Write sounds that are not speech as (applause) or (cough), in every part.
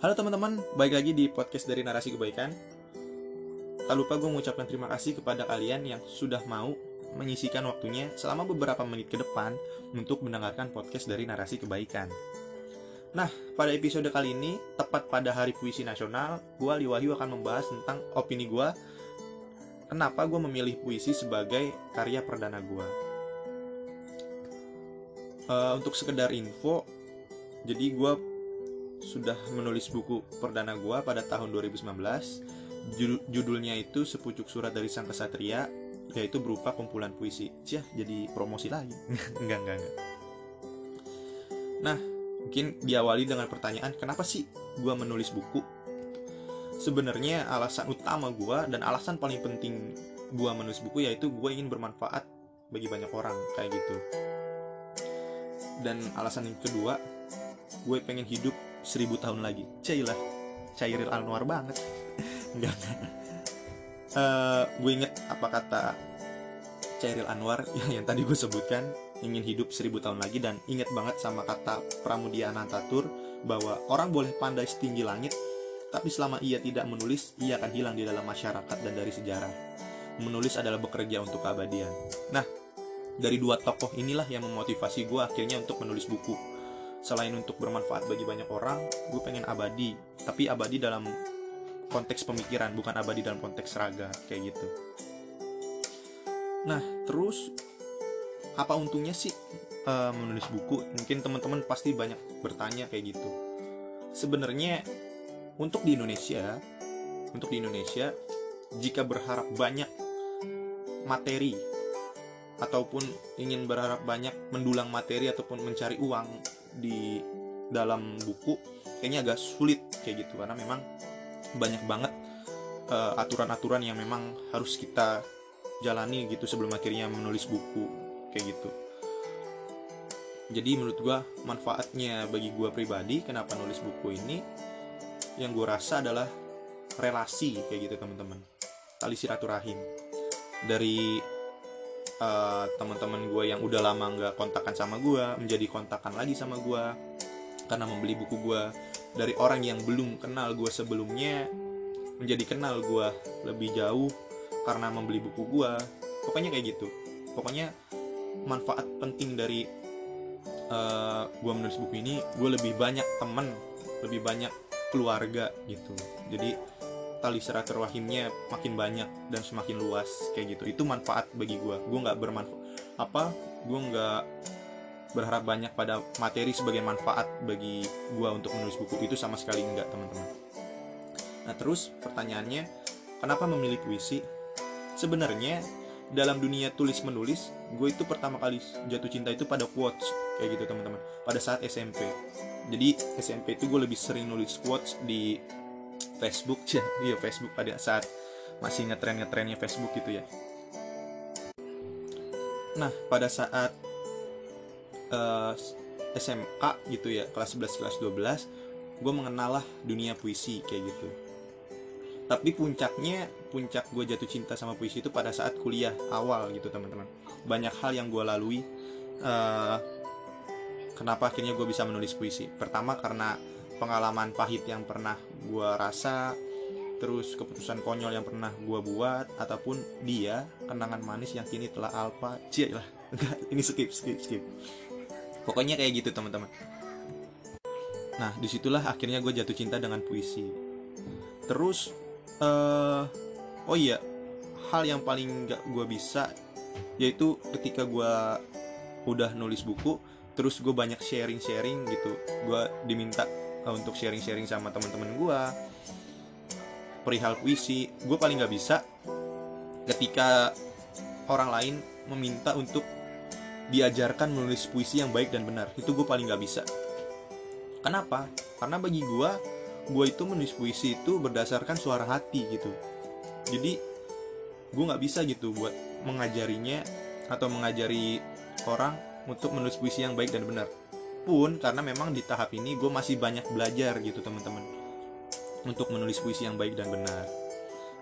Halo teman-teman, baik lagi di podcast dari Narasi Kebaikan. Tak lupa gue mengucapkan terima kasih kepada kalian yang sudah mau menyisikan waktunya selama beberapa menit ke depan untuk mendengarkan podcast dari Narasi Kebaikan. Nah, pada episode kali ini, tepat pada Hari Puisi Nasional, gue Ali Wahyu akan membahas tentang opini gue kenapa gue memilih puisi sebagai karya perdana gue. Uh, untuk sekedar info, jadi gue sudah menulis buku perdana gue pada tahun 2019 judulnya itu sepucuk surat dari sang kesatria yaitu berupa kumpulan puisi. Cia, jadi promosi lagi. (laughs) Enggak enggak enggak. Nah mungkin diawali dengan pertanyaan kenapa sih gue menulis buku? Sebenarnya alasan utama gue dan alasan paling penting gue menulis buku yaitu gue ingin bermanfaat bagi banyak orang kayak gitu. Dan alasan yang kedua gue pengen hidup seribu tahun lagi. Cailah cairil Anwar banget. (laughs) Enggak uh, gue inget apa kata Cairil Anwar (laughs) yang, yang tadi gue sebutkan ingin hidup seribu tahun lagi dan inget banget sama kata Pramudia Anantatur bahwa orang boleh pandai setinggi langit tapi selama ia tidak menulis ia akan hilang di dalam masyarakat dan dari sejarah. Menulis adalah bekerja untuk keabadian. Nah dari dua tokoh inilah yang memotivasi gue akhirnya untuk menulis buku selain untuk bermanfaat bagi banyak orang gue pengen abadi. Tapi abadi dalam konteks pemikiran bukan abadi dalam konteks raga kayak gitu. Nah terus apa untungnya sih? Uh, menulis buku? Mungkin teman-teman pasti banyak bertanya kayak gitu. Sebenarnya untuk di Indonesia untuk di Indonesia jika berharap banyak materi ataupun ingin berharap banyak mendulang materi ataupun mencari uang di dalam buku kayaknya agak sulit kayak gitu. Karena memang banyak banget eh, aturan-aturan yang memang harus kita jalani gitu sebelum akhirnya menulis buku kayak gitu. Jadi menurut gue manfaatnya bagi gue pribadi kenapa nulis buku ini yang gue rasa adalah relasi kayak gitu teman-teman. Tali silaturahim. Dari uh, teman-teman gue yang udah lama nggak kontakan sama gue menjadi kontakan lagi sama gue karena membeli buku gue dari orang yang belum kenal gue sebelumnya menjadi kenal gue lebih jauh karena membeli buku gue pokoknya kayak gitu. Pokoknya manfaat penting dari uh, eh, gue menulis buku ini gue lebih banyak temen lebih banyak keluarga gitu. Jadi tali silaturahimnya makin banyak dan semakin luas kayak gitu. Itu manfaat bagi gue gue nggak bermanfaat apa gue nggak berharap banyak pada materi sebagai manfaat bagi gue untuk menulis buku. Itu sama sekali enggak teman-teman. Nah terus pertanyaannya kenapa memilih puisi? Sebenarnya dalam dunia tulis menulis gue itu pertama kali jatuh cinta itu pada quotes kayak gitu teman-teman. Pada saat SMP jadi SMP itu gue lebih sering nulis quotes di Facebook (laughs) ya iya Facebook pada saat masih ngetren ngetrennya Facebook gitu ya. Nah pada saat uh, eh, SMK gitu ya kelas 11 kelas 12 gue mengenal lah dunia puisi kayak gitu. Tapi puncaknya puncak gue jatuh cinta sama puisi itu pada saat kuliah awal gitu teman-teman. Banyak hal yang gue lalui uh, kenapa akhirnya gue bisa menulis puisi. Pertama karena pengalaman pahit yang pernah gue rasa terus keputusan konyol yang pernah gue buat ataupun dia kenangan manis yang kini telah alpa cia lah ini skip skip skip. Pokoknya kayak gitu teman-teman. Nah di situlah akhirnya gue jatuh cinta dengan puisi. Terus uh, oh iya hal yang paling gak gue bisa yaitu ketika gue udah nulis buku terus gue banyak sharing sharing gitu. Gue diminta untuk sharing-sharing sama teman-teman gue perihal puisi gue paling nggak bisa ketika orang lain meminta untuk diajarkan menulis puisi yang baik dan benar. Itu gue paling nggak bisa. Kenapa? Karena bagi gue gue itu menulis puisi itu berdasarkan suara hati gitu. Jadi gue nggak bisa gitu buat mengajarinya atau mengajari orang untuk menulis puisi yang baik dan benar pun karena memang di tahap ini gue masih banyak belajar gitu teman-teman. Untuk menulis puisi yang baik dan benar.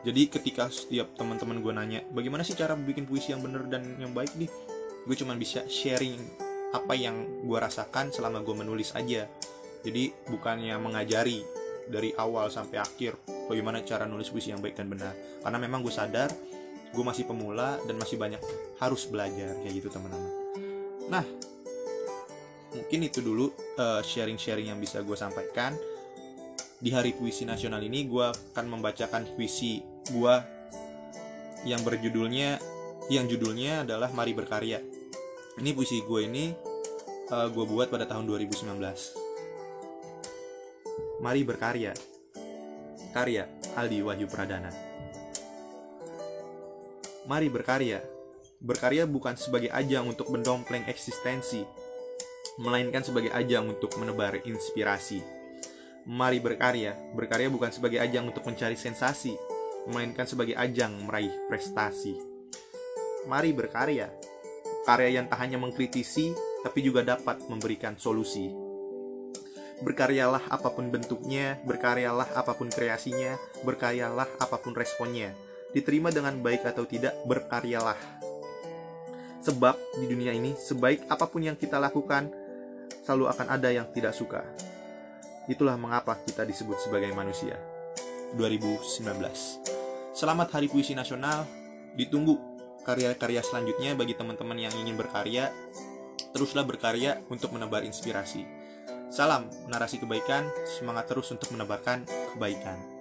Jadi ketika setiap teman-teman gue nanya bagaimana sih cara bikin puisi yang benar dan yang baik nih? Gue cuma bisa sharing apa yang gue rasakan selama gue menulis aja. Jadi bukannya mengajari dari awal sampai akhir bagaimana cara nulis puisi yang baik dan benar. Karena memang gue sadar gue masih pemula dan masih banyak harus belajar kayak gitu teman-teman. Nah mungkin itu dulu uh, sharing-sharing yang bisa gue sampaikan. Di hari puisi nasional ini gue akan membacakan puisi gue yang berjudulnya yang judulnya adalah Mari Berkarya. Ini puisi gue ini uh, gue buat pada tahun 2019 Mari berkarya. Karya Aldi Wahyu Pradana. Mari berkarya. Berkarya bukan sebagai ajang untuk mendompleng eksistensi Melainkan sebagai ajang untuk menebar inspirasi. Mari berkarya. Berkarya bukan sebagai ajang untuk mencari sensasi Melainkan sebagai ajang meraih prestasi. Mari berkarya. Karya yang tak hanya mengkritisi Tapi juga dapat memberikan solusi. Berkaryalah apa pun bentuknya, berkaryalah apa pun kreasinya, berkaryalah apa pun responnya. Diterima dengan baik atau tidak, berkaryalah. Sebab di dunia ini, sebaik apa pun yang kita lakukan, selalu akan ada yang tidak suka. Itulah mengapa kita disebut sebagai manusia. 2019. Selamat Hari Puisi Nasional. Ditunggu karya-karya selanjutnya bagi teman-teman yang ingin berkarya. Teruslah berkarya untuk menebar inspirasi. Salam narasi kebaikan, semangat terus untuk menebarkan kebaikan.